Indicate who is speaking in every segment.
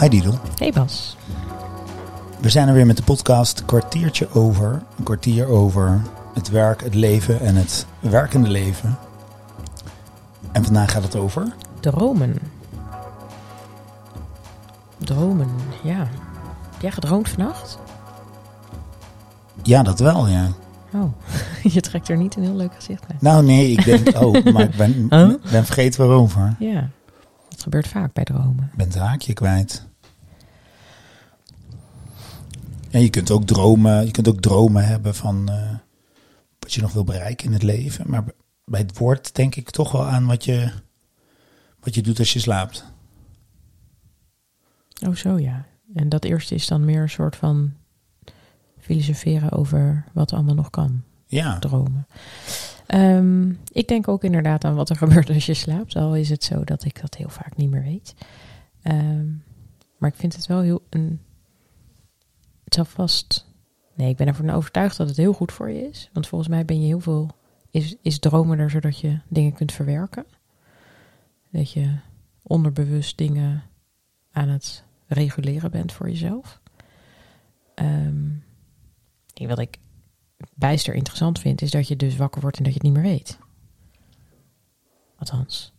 Speaker 1: Hi Didel.
Speaker 2: Hey Bas.
Speaker 1: We zijn er weer met de podcast kwartiertje over. Een kwartier over het werk, het leven en het werkende leven. En vandaag gaat het over...
Speaker 2: Dromen. Dromen, ja. Heb jij gedroomd vannacht?
Speaker 1: Ja, dat wel, ja.
Speaker 2: Oh, je trekt er niet een heel leuk gezicht bij.
Speaker 1: Nou nee, ik denk... Oh, maar ik ben,
Speaker 2: Huh?
Speaker 1: ben vergeten waarover.
Speaker 2: Ja, dat gebeurt vaak bij dromen.
Speaker 1: Ik ben het haakje kwijt. En je kunt ook dromen, je kunt ook dromen hebben van eh, wat je nog wil bereiken in het leven. Maar bij het woord denk ik toch wel aan wat je, wat je doet als je slaapt.
Speaker 2: Oh, zo ja. En dat eerste is dan meer een soort van filosoferen over wat allemaal nog kan.
Speaker 1: Ja,
Speaker 2: Dromen. Ehm, ik denk ook inderdaad aan wat er gebeurt als je slaapt. Al is het zo dat ik dat heel vaak niet meer weet. Ehm, maar ik vind het wel heel een. Het zal vast. Nee, ik ben ervan overtuigd dat het heel goed voor je is. Want volgens mij ben je heel veel. Is, is dromen er zodat je dingen kunt verwerken? Dat je onderbewust dingen aan het reguleren bent voor jezelf. Ehm, wat ik bijster interessant vind, is dat je dus wakker wordt en dat je het niet meer weet. Althans,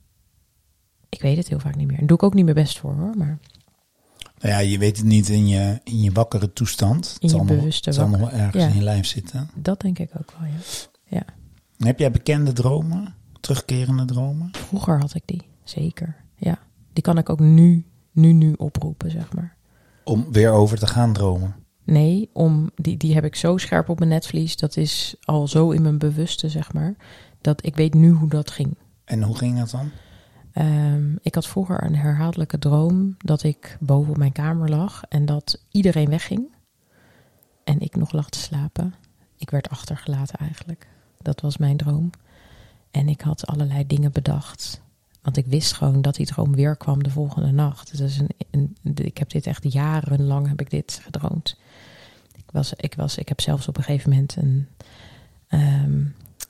Speaker 2: ik weet het heel vaak niet meer. En doe ik ook niet mijn best voor hoor, maar
Speaker 1: nou ja, je weet het niet in je, in je wakkere toestand.
Speaker 2: In je
Speaker 1: zal nog,
Speaker 2: bewuste
Speaker 1: het zal nog wel ergens
Speaker 2: Ja.
Speaker 1: in je lijf zitten.
Speaker 2: dat denk ik ook wel, ja.
Speaker 1: Heb jij bekende dromen? Terugkerende dromen?
Speaker 2: Vroeger had ik die, zeker. Ja, die kan ik ook nu, nu, nu oproepen, zeg maar.
Speaker 1: Om weer over te gaan dromen.
Speaker 2: Nee, om, die, die heb ik zo scherp op mijn netvlies. Dat is al zo in mijn bewuste, zeg maar. Dat ik weet nu hoe dat ging.
Speaker 1: En hoe ging dat dan?
Speaker 2: Ehm, ik had vroeger een herhaaldelijke droom dat ik boven op mijn kamer lag en dat iedereen wegging. En ik nog lag te slapen. Ik werd achtergelaten eigenlijk. Dat was mijn droom. En ik had allerlei dingen bedacht. Want ik wist gewoon dat die droom weer kwam de volgende nacht. Een, een, ik heb dit echt jarenlang heb ik dit gedroomd. Ik, was, ik, was, ik heb zelfs op een gegeven moment een, ehm,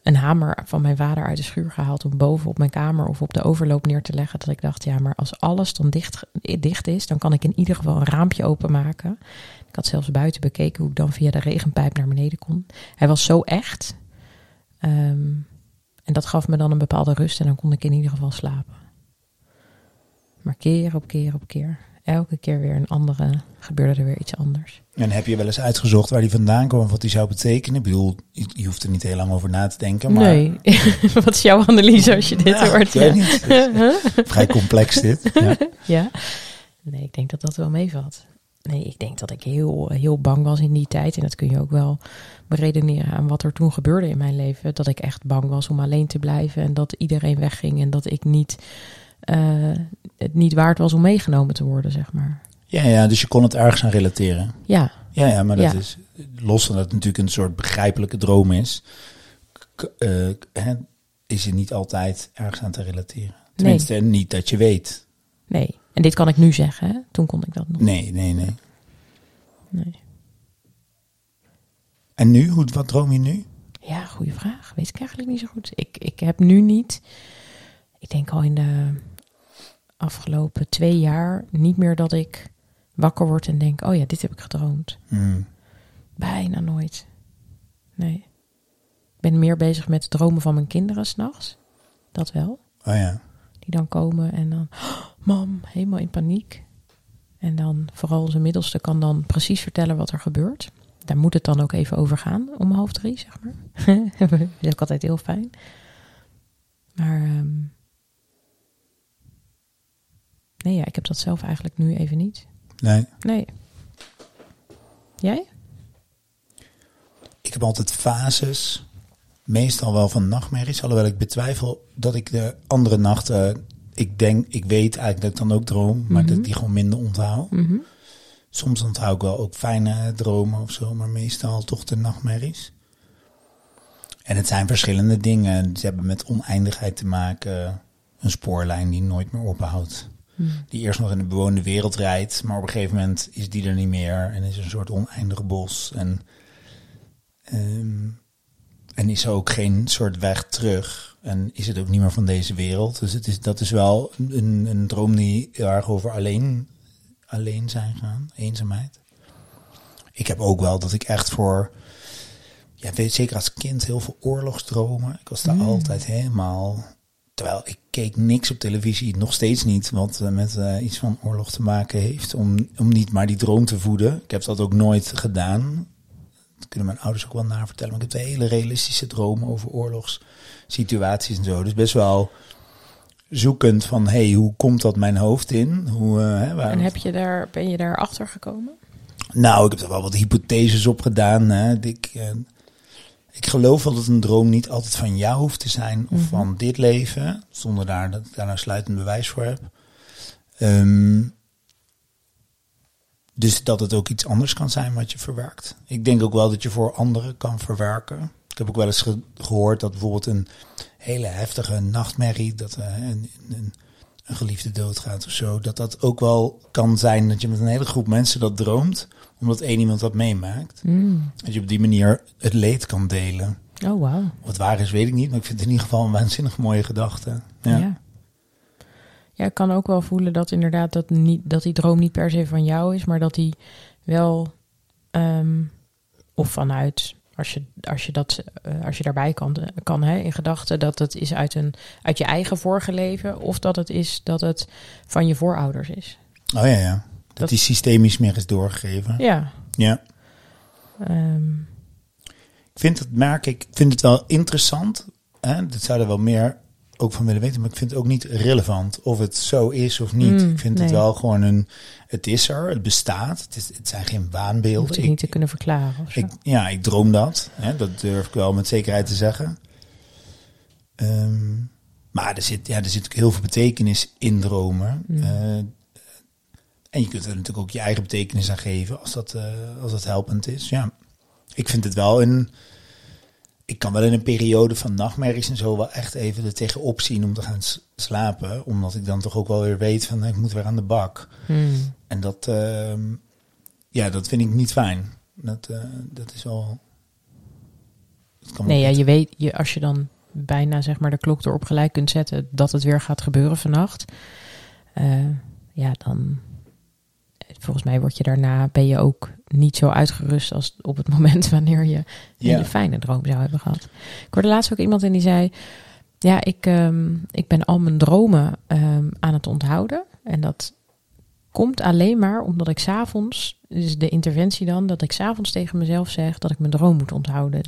Speaker 2: een hamer van mijn vader uit de schuur gehaald om boven op mijn kamer of op de overloop neer te leggen. Dat ik dacht, ja, maar als alles dan dicht, dicht is, dan kan ik in ieder geval een raampje openmaken. Ik had zelfs buiten bekeken hoe ik dan via de regenpijp naar beneden kon. Hij was zo echt. Ehm, en dat gaf me dan een bepaalde rust en dan kon ik in ieder geval slapen. Maar keer op keer op keer, elke keer weer een andere, gebeurde er weer iets anders.
Speaker 1: En heb je wel eens uitgezocht waar die vandaan kwam, wat die zou betekenen? Ik bedoel, je, hoeft er niet heel lang over na te denken, maar...
Speaker 2: Nee, wat is jouw analyse als je dit
Speaker 1: Ja,
Speaker 2: hoort?
Speaker 1: ik niet. Is vrij complex dit. Ja.
Speaker 2: Ja? Nee, ik denk dat dat wel meevalt. Nee, ik denk dat ik heel, heel bang was in die tijd. En dat kun je ook wel beredeneren aan wat er toen gebeurde in mijn leven. Dat ik echt bang was om alleen te blijven. En dat iedereen wegging. En dat ik niet, het niet waard was om meegenomen te worden, zeg maar.
Speaker 1: Ja, ja, dus je kon het ergens aan relateren.
Speaker 2: Ja,
Speaker 1: Ja, ja, maar dat
Speaker 2: Ja.
Speaker 1: is, los van dat het natuurlijk een soort begrijpelijke droom is, eh, hè, is er niet altijd ergens aan te relateren. Tenminste, niet dat je weet.
Speaker 2: nee. En dit kan ik nu zeggen, hè? Toen kon ik dat nog.
Speaker 1: Nee, nee, nee.
Speaker 2: Nee.
Speaker 1: En nu, hoe, wat droom je nu?
Speaker 2: Ja, goede vraag. Weet ik eigenlijk niet zo goed. Ik, ik heb nu niet, ik denk al in de afgelopen twee jaar, niet meer dat ik wakker word en denk, oh ja, dit heb ik gedroomd.
Speaker 1: Hmm.
Speaker 2: Bijna nooit. Nee. Ik ben meer bezig met dromen van mijn kinderen s'nachts. Dat wel.
Speaker 1: Oh ja.
Speaker 2: Die dan komen en dan, "Oh, mam, helemaal in paniek. En dan, vooral zijn middelste kan dan precies vertellen wat er gebeurt. Daar moet het dan ook even over gaan, om half drie, zeg maar. dat is ook altijd heel fijn. Maar, ehm, nee, ja, ik heb dat zelf eigenlijk nu even niet.
Speaker 1: Nee.
Speaker 2: Nee. Jij?
Speaker 1: Ik heb altijd fases, meestal wel van nachtmerries, alhoewel ik betwijfel dat ik de andere nachten, ik denk, ik weet eigenlijk dat ik dan ook droom, maar dat ik die gewoon minder onthoud.
Speaker 2: Mhm.
Speaker 1: Soms onthoud ik wel ook fijne dromen of zo, maar meestal toch de nachtmerries. En het zijn verschillende dingen. Ze hebben met oneindigheid te maken. Een spoorlijn die nooit meer ophoudt.
Speaker 2: Mhm.
Speaker 1: Die eerst nog in de bewoonde wereld rijdt, maar op een gegeven moment is die er niet meer. En is er een soort oneindig bos. En, ehm, en is er ook geen soort weg terug. En is het ook niet meer van deze wereld. Dus het is, dat is wel een, een droom die heel erg over alleen alleen zijn gaan, eenzaamheid. Ik heb ook wel dat ik echt voor, ja, weet zeker als kind heel veel oorlogsdromen. Ik was daar
Speaker 2: Mm.
Speaker 1: altijd helemaal, terwijl ik keek niks op televisie, nog steeds niet, wat eh, met eh, iets van oorlog te maken heeft, om, om niet maar die droom te voeden. Ik heb dat ook nooit gedaan. Dat kunnen mijn ouders ook wel navertellen. Maar ik heb hele realistische dromen over oorlogssituaties en zo. Dus best wel zoekend van, hey, hoe komt dat mijn hoofd in? Hoe, eh, hè, waar-
Speaker 2: En heb je daar, ben je daar achter gekomen?
Speaker 1: nou, ik heb er wel wat hypotheses op gedaan. Hè. Ik, ik geloof wel dat een droom niet altijd van jou hoeft te zijn of
Speaker 2: Mhm.
Speaker 1: van dit leven, zonder daar, dat ik daar nou sluitend bewijs voor heb. Ehm, dus dat het ook iets anders kan zijn wat je verwerkt. Ik denk ook wel dat je voor anderen kan verwerken. Ik heb ook wel eens ge- gehoord dat bijvoorbeeld een hele heftige nachtmerrie, dat eh, een, een, een geliefde doodgaat of zo, dat dat ook wel kan zijn dat je met een hele groep mensen dat droomt, omdat één iemand dat meemaakt.
Speaker 2: Mm.
Speaker 1: Dat je op die manier het leed kan delen.
Speaker 2: Oh.
Speaker 1: Of het waar is, weet ik niet, maar ik vind het in ieder geval een waanzinnig mooie gedachte.
Speaker 2: Ja.
Speaker 1: Ja.
Speaker 2: ja. ik kan ook wel voelen dat inderdaad dat, niet, dat die droom niet per se van jou is, maar dat die wel, ehm, of vanuit, als je, als je, dat, eh, als je daarbij kan, kan hè, in gedachten, dat het is uit, een, uit je eigen vorige leven, of dat het is dat het van je voorouders is.
Speaker 1: Oh ja, ja. Dat, die systemisch meer is doorgegeven.
Speaker 2: Ja.
Speaker 1: Ja.
Speaker 2: ehm,
Speaker 1: Ik vind het merk, ik vind het wel interessant. Hè? Dat zou er wel meer ook van willen weten, maar ik vind het ook niet relevant of het zo is of niet.
Speaker 2: Mm,
Speaker 1: ik vind het wel gewoon een, het is er, het bestaat. Het, is, het zijn geen
Speaker 2: hoeft
Speaker 1: waanbeelden.
Speaker 2: het
Speaker 1: Ik,
Speaker 2: niet te kunnen verklaren. Of zo.
Speaker 1: ik, ja, ik droom dat. Hè? Dat durf ik wel met zekerheid te zeggen. Ehm, maar er zit, ja, er zit ook heel veel betekenis in dromen.
Speaker 2: Mm.
Speaker 1: Eh, en je kunt er natuurlijk ook je eigen betekenis aan geven als dat, eh, als dat helpend is. Ja. Ik vind het wel een. Ik kan wel in een periode van nachtmerries en zo wel echt even er tegenop zien om te gaan slapen. Omdat ik dan toch ook wel weer weet van ik moet weer aan de bak.
Speaker 2: Hmm.
Speaker 1: En dat, ehm, ja, dat vind ik niet fijn. Dat, eh, dat is wel. dat kan
Speaker 2: Nee, ja, je weet, je, als je dan bijna zeg maar de klok erop gelijk kunt zetten dat het weer gaat gebeuren vannacht. eh, ja, dan volgens mij word je daarna, ben je ook niet zo uitgerust als op het moment wanneer je een hele fijne droom zou hebben gehad. Ik hoorde laatst ook iemand en die zei, ja, ik, ehm, ik ben al mijn dromen ehm, aan het onthouden. En dat komt alleen maar omdat ik s'avonds, dus de interventie dan, dat ik s'avonds tegen mezelf zeg dat ik mijn droom moet onthouden.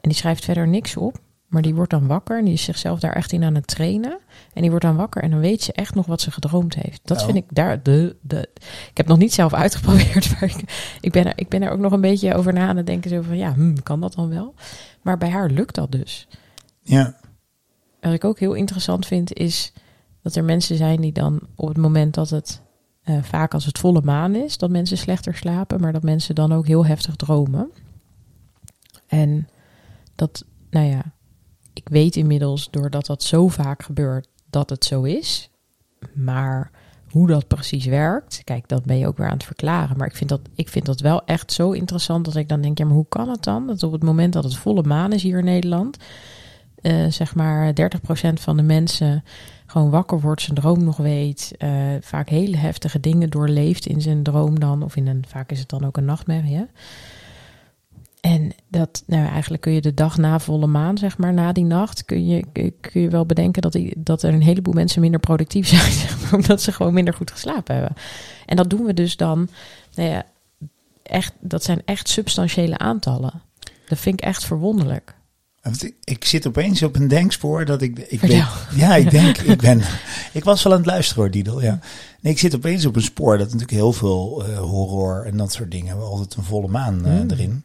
Speaker 2: En die schrijft verder niks op. Maar die wordt dan wakker en die is zichzelf daar echt in aan het trainen. En die wordt dan wakker en dan weet ze echt nog wat ze gedroomd heeft. Dat
Speaker 1: Oh.
Speaker 2: vind ik daar de, de. Ik heb nog niet zelf uitgeprobeerd, maar ik, ik, ben er, ik ben er ook nog een beetje over na aan het denken. Zo van ja, hm, kan dat dan wel? Maar bij haar lukt dat dus.
Speaker 1: Ja,
Speaker 2: Wat ik ook heel interessant vind, is dat er mensen zijn die dan op het moment dat het eh, vaak als het volle maan is, dat mensen slechter slapen, maar dat mensen dan ook heel heftig dromen. En dat, nou ja, ik weet inmiddels doordat dat zo vaak gebeurt dat het zo is. Maar hoe dat precies werkt, kijk, dat ben je ook weer aan het verklaren. Maar ik vind dat, ik vind dat wel echt zo interessant dat ik dan denk, ja, maar hoe kan het dan? Dat op het moment dat het volle maan is hier in Nederland, eh, zeg maar 30% van de mensen gewoon wakker wordt, zijn droom nog weet, eh, vaak hele heftige dingen doorleeft in zijn droom dan, of in een, vaak is het dan ook een nachtmerrie. Hè? En dat, nou eigenlijk kun je de dag na volle maan, zeg maar, na die nacht, kun je, kun- je wel bedenken dat, die, dat er een heleboel mensen minder productief zijn, zeg maar, omdat ze gewoon minder goed geslapen hebben. En dat doen we dus dan, nou ja, echt, dat zijn echt substantiële aantallen. Dat vind ik echt verwonderlijk.
Speaker 1: Ik, zit opeens op een denkspoor dat ik. ik weet, ja, ik denk, ik ben. Ik was wel aan het luisteren hoor, Didel. Ja. Nee, ik zit opeens op een spoor dat natuurlijk heel veel eh, horror en dat soort dingen hebben altijd een volle maan
Speaker 2: Hmm.
Speaker 1: erin.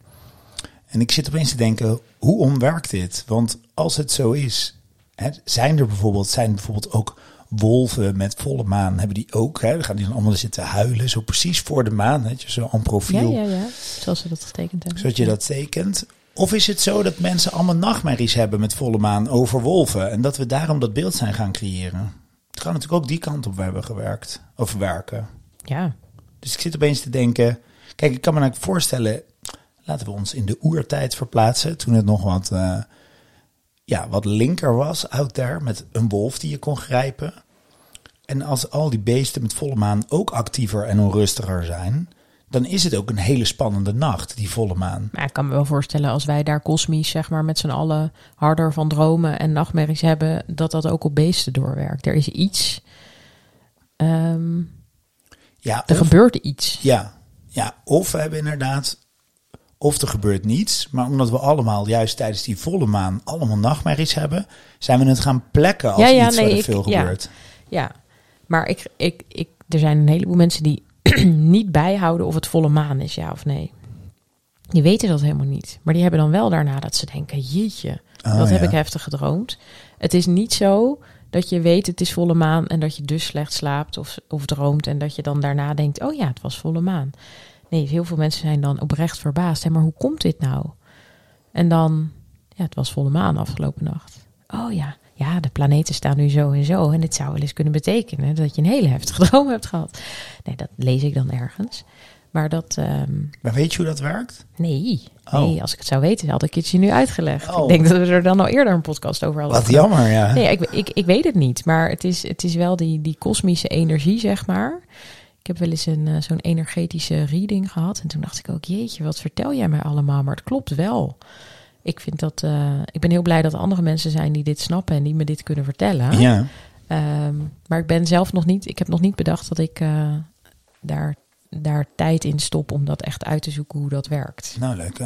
Speaker 1: En ik zit opeens te denken, hoe omwerkt dit? Want als het zo is, hè, zijn er bijvoorbeeld, zijn bijvoorbeeld ook wolven met volle maan, hebben die ook, hè, dan gaan die dan allemaal zitten huilen, zo precies voor de maan, hè, zo aan profiel
Speaker 2: Ja, ja, ja. Zoals ze dat getekend hebben.
Speaker 1: zodat je dat tekent. Of is het zo dat mensen allemaal nachtmerries hebben met volle maan over wolven en dat we daarom dat beeld zijn gaan creëren? Het kan natuurlijk ook die kant op hebben gewerkt, of werken.
Speaker 2: Ja.
Speaker 1: Dus ik zit opeens te denken, kijk, ik kan me eigenlijk voorstellen, laten we ons in de oertijd verplaatsen, toen het nog wat, eh, ja, wat linker was out there, met een wolf die je kon grijpen. En als al die beesten met volle maan ook actiever en onrustiger zijn, dan is het ook een hele spannende nacht, die volle maan.
Speaker 2: Maar ik kan me wel voorstellen als wij daar kosmisch, zeg maar, met z'n allen harder van dromen en nachtmerries hebben, dat dat ook op beesten doorwerkt. Er is iets. ehm,
Speaker 1: Ja,
Speaker 2: er
Speaker 1: of,
Speaker 2: gebeurt iets.
Speaker 1: ja, ja, of we hebben inderdaad, of er gebeurt niets, maar omdat we allemaal juist tijdens die volle maan allemaal nachtmerries hebben, zijn we het gaan plekken als
Speaker 2: Ja, ja,
Speaker 1: iets
Speaker 2: nee,
Speaker 1: waar er
Speaker 2: ik-
Speaker 1: veel
Speaker 2: ja.
Speaker 1: gebeurt.
Speaker 2: Ja, maar ik, ik, ik, er zijn een heleboel mensen die niet bijhouden of het volle maan is, ja of nee. Die weten dat helemaal niet. Maar die hebben dan wel daarna dat ze denken, jeetje,
Speaker 1: Oh,
Speaker 2: dat heb ik heftig gedroomd. Het is niet zo dat je weet het is volle maan en dat je dus slecht slaapt of, of droomt en dat je dan daarna denkt, oh ja, het was volle maan. Nee, heel veel mensen zijn dan oprecht verbaasd. Hè, maar hoe komt dit nou? En dan, ja, het was volle maan afgelopen nacht. Oh ja, ja, de planeten staan nu zo en zo. En dit zou wel eens kunnen betekenen dat je een hele heftige droom hebt gehad. Nee, dat lees ik dan ergens. Maar dat, ehm,
Speaker 1: Maar weet je hoe dat werkt?
Speaker 2: nee,
Speaker 1: Oh.
Speaker 2: nee, als ik het zou weten, had ik het je nu uitgelegd.
Speaker 1: Oh.
Speaker 2: Ik denk dat we er dan al eerder een podcast over hadden.
Speaker 1: Wat jammer, ja.
Speaker 2: Nee, ik, ik, ik weet het niet. Maar het is, het is wel die, die kosmische energie, zeg maar. Ik heb wel eens een, eh, zo'n energetische reading gehad. En toen dacht ik ook, jeetje, wat vertel jij mij allemaal? Maar het klopt wel. Ik, vind dat, eh, ik ben heel blij dat er andere mensen zijn die dit snappen en die me dit kunnen vertellen.
Speaker 1: Ja,
Speaker 2: Ehm, maar ik ben zelf nog niet, ik heb nog niet bedacht dat ik eh, daar, daar tijd in stop om dat echt uit te zoeken hoe dat werkt.
Speaker 1: nou leuk.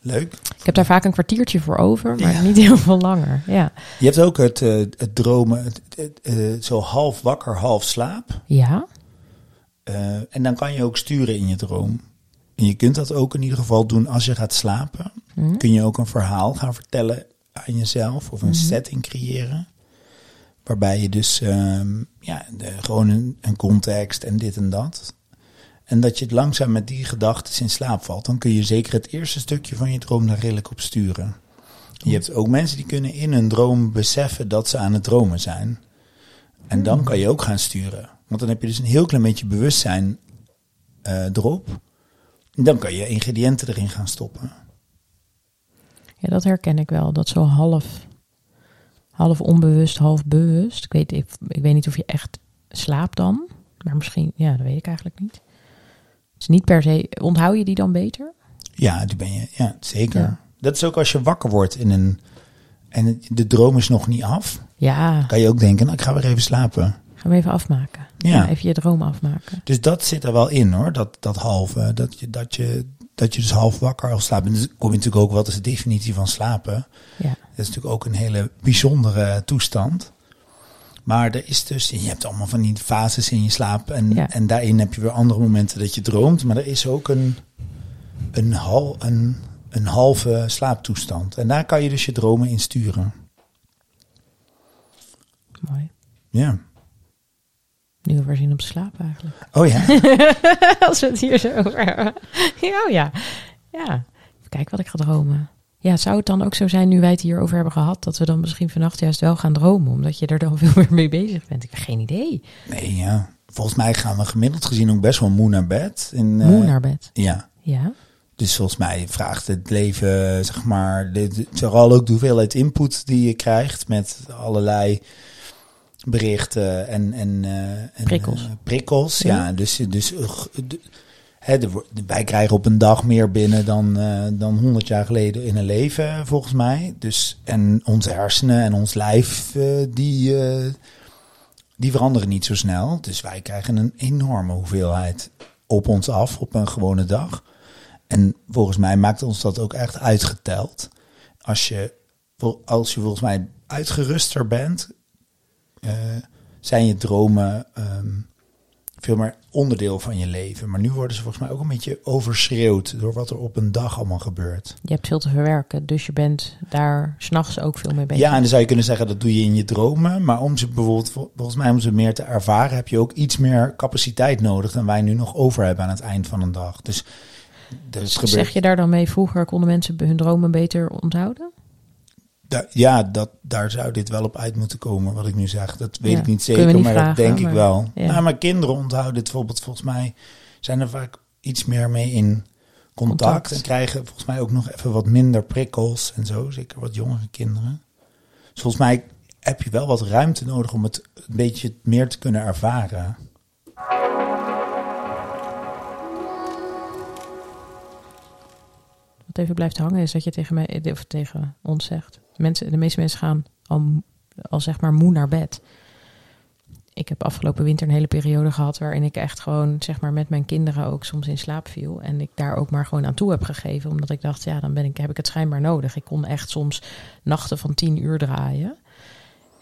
Speaker 1: leuk.
Speaker 2: Ik heb daar vaak een kwartiertje voor over, maar
Speaker 1: Ja.
Speaker 2: niet heel veel langer. Ja.
Speaker 1: Je hebt ook het, het dromen, het, het, zo half wakker, half slaap.
Speaker 2: Ja?
Speaker 1: Eh, en dan kan je ook sturen in je droom. En je kunt dat ook in ieder geval doen als je gaat slapen.
Speaker 2: Hm?
Speaker 1: Kun je ook een verhaal gaan vertellen aan jezelf of een
Speaker 2: Mhm.
Speaker 1: setting creëren. Waarbij je dus ehm, ja, de, gewoon een, een context en dit en dat. En dat je het langzaam met die gedachten in slaap valt. Dan kun je zeker het eerste stukje van je droom daar redelijk op sturen. Je hebt ook mensen die kunnen in hun droom beseffen dat ze aan het dromen zijn. En dan kan je ook gaan sturen. Want dan heb je dus een heel klein beetje bewustzijn eh, erop. En dan kan je ingrediënten erin gaan stoppen.
Speaker 2: Ja, dat herken ik wel. Dat zo half, half onbewust, half bewust. Ik weet, ik, ik weet niet of je echt slaapt dan. Maar misschien, ja, dat weet ik eigenlijk niet. Is niet per se. Onthoud je die dan beter?
Speaker 1: Ja, die ben je. Ja, zeker.
Speaker 2: Ja.
Speaker 1: Dat is ook als je wakker wordt in een. En de droom is nog niet af.
Speaker 2: Ja,
Speaker 1: Kan je ook denken, nou, ik ga weer even slapen.
Speaker 2: Gaan we even afmaken.
Speaker 1: Ja.
Speaker 2: even je droom afmaken.
Speaker 1: Dus dat zit er wel in hoor. Dat, dat halve. Dat je, dat, je, dat je dus half wakker al slaapt. En dan kom je natuurlijk ook, wat is de definitie van slapen?
Speaker 2: Ja.
Speaker 1: Dat is natuurlijk ook een hele bijzondere toestand. Maar er is dus, je hebt allemaal van die fases in je slaap. En,
Speaker 2: Ja.
Speaker 1: en daarin heb je weer andere momenten dat je droomt. Maar er is ook een, een, hal, een, een halve slaaptoestand. En daar kan je dus je dromen in sturen.
Speaker 2: Mooi.
Speaker 1: Ja.
Speaker 2: Nu hebben we zin om te slapen eigenlijk.
Speaker 1: Oh ja.
Speaker 2: Als we het hier zo over hebben. Ja, oh ja. Ja. Even kijken wat ik ga dromen. Ja, zou het dan ook zo zijn, nu wij het hierover hebben gehad, dat we dan misschien vannacht juist wel gaan dromen, omdat je er dan veel meer mee bezig bent? Ik heb geen idee.
Speaker 1: Nee, ja. Volgens mij gaan we gemiddeld gezien ook best wel moe naar bed. In, eh,
Speaker 2: Moe naar bed.
Speaker 1: Ja.
Speaker 2: Ja.
Speaker 1: Dus volgens mij vraagt het leven, zeg maar, de- vooral ook de hoeveelheid input die je krijgt met allerlei berichten en, en, eh, en
Speaker 2: Prikkels.
Speaker 1: eh, prikkels.
Speaker 2: Ja.
Speaker 1: Ja, dus, dus eh, de- hè, wo- wij krijgen op een dag meer binnen dan, dan 100 jaar geleden in een leven, volgens mij. Dus, en onze hersenen en ons lijf, die, die veranderen niet zo snel. Dus wij krijgen een enorme hoeveelheid op ons af op een gewone dag. En volgens mij maakt ons dat ook echt uitgeteld. Als je, als je volgens mij uitgeruster bent, zijn je dromen ehm, veel meer onderdeel van je leven. Maar nu worden ze volgens mij ook een beetje overschreeuwd door wat er op een dag allemaal gebeurt.
Speaker 2: Je hebt veel te verwerken, dus je bent daar s'nachts ook veel mee bezig.
Speaker 1: Ja, en dan zou je kunnen zeggen dat doe je in je dromen. Maar om ze bijvoorbeeld, vol- volgens mij om ze meer te ervaren, heb je ook iets meer capaciteit nodig dan wij nu nog over hebben aan het eind van een dag. Dus, dus gebeurt,
Speaker 2: Zeg je daar dan mee, vroeger konden mensen hun dromen beter onthouden?
Speaker 1: Da- ja, dat, daar zou dit wel op uit moeten komen, wat ik nu zeg. Dat weet
Speaker 2: Ja,
Speaker 1: ik niet zeker,
Speaker 2: niet
Speaker 1: maar
Speaker 2: vragen,
Speaker 1: dat denk
Speaker 2: maar-
Speaker 1: ik wel.
Speaker 2: ja.
Speaker 1: Nou, maar kinderen onthouden dit bijvoorbeeld, volgens mij zijn er vaak iets meer mee in contact.
Speaker 2: Contact.
Speaker 1: En krijgen volgens mij ook nog even wat minder prikkels en zo. Zeker wat jongere kinderen. Dus volgens mij heb je wel wat ruimte nodig om het een beetje meer te kunnen ervaren.
Speaker 2: Wat even blijft hangen is dat je tegen, mij, of tegen ons zegt. Mensen, de meeste mensen gaan al, al zeg maar moe naar bed. Ik heb afgelopen winter een hele periode gehad waarin ik echt gewoon zeg maar met mijn kinderen ook soms in slaap viel. En ik daar ook maar gewoon aan toe heb gegeven. Omdat ik dacht, ja, dan ben ik, heb ik het schijnbaar nodig. Ik kon echt soms nachten van tien uur draaien.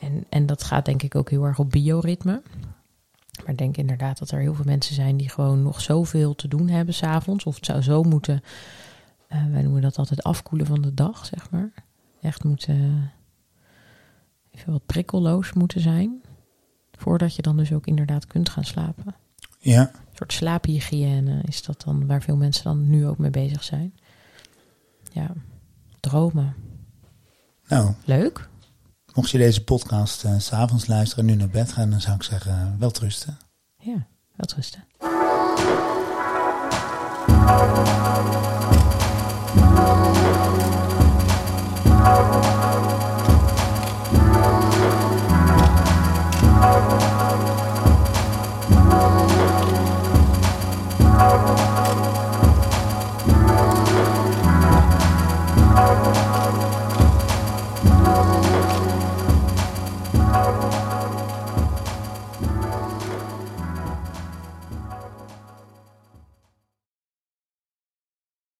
Speaker 2: En, en dat gaat denk ik ook heel erg op bioritme. Maar ik denk inderdaad dat er heel veel mensen zijn die gewoon nog zoveel te doen hebben s'avonds. Of het zou zo moeten, uh, wij noemen dat altijd afkoelen van de dag, zeg maar. Echt moeten, even wat prikkelloos moeten zijn. Voordat je dan dus ook inderdaad kunt gaan slapen.
Speaker 1: Ja.
Speaker 2: Een soort slaaphygiëne is dat dan, waar veel mensen dan nu ook mee bezig zijn. Ja, dromen.
Speaker 1: Nou,
Speaker 2: Leuk.
Speaker 1: mocht je deze podcast eh, s s'avonds luisteren en nu naar bed gaan, dan zou ik zeggen, uh, wel trusten.
Speaker 2: Ja, wel rusten.
Speaker 3: Thank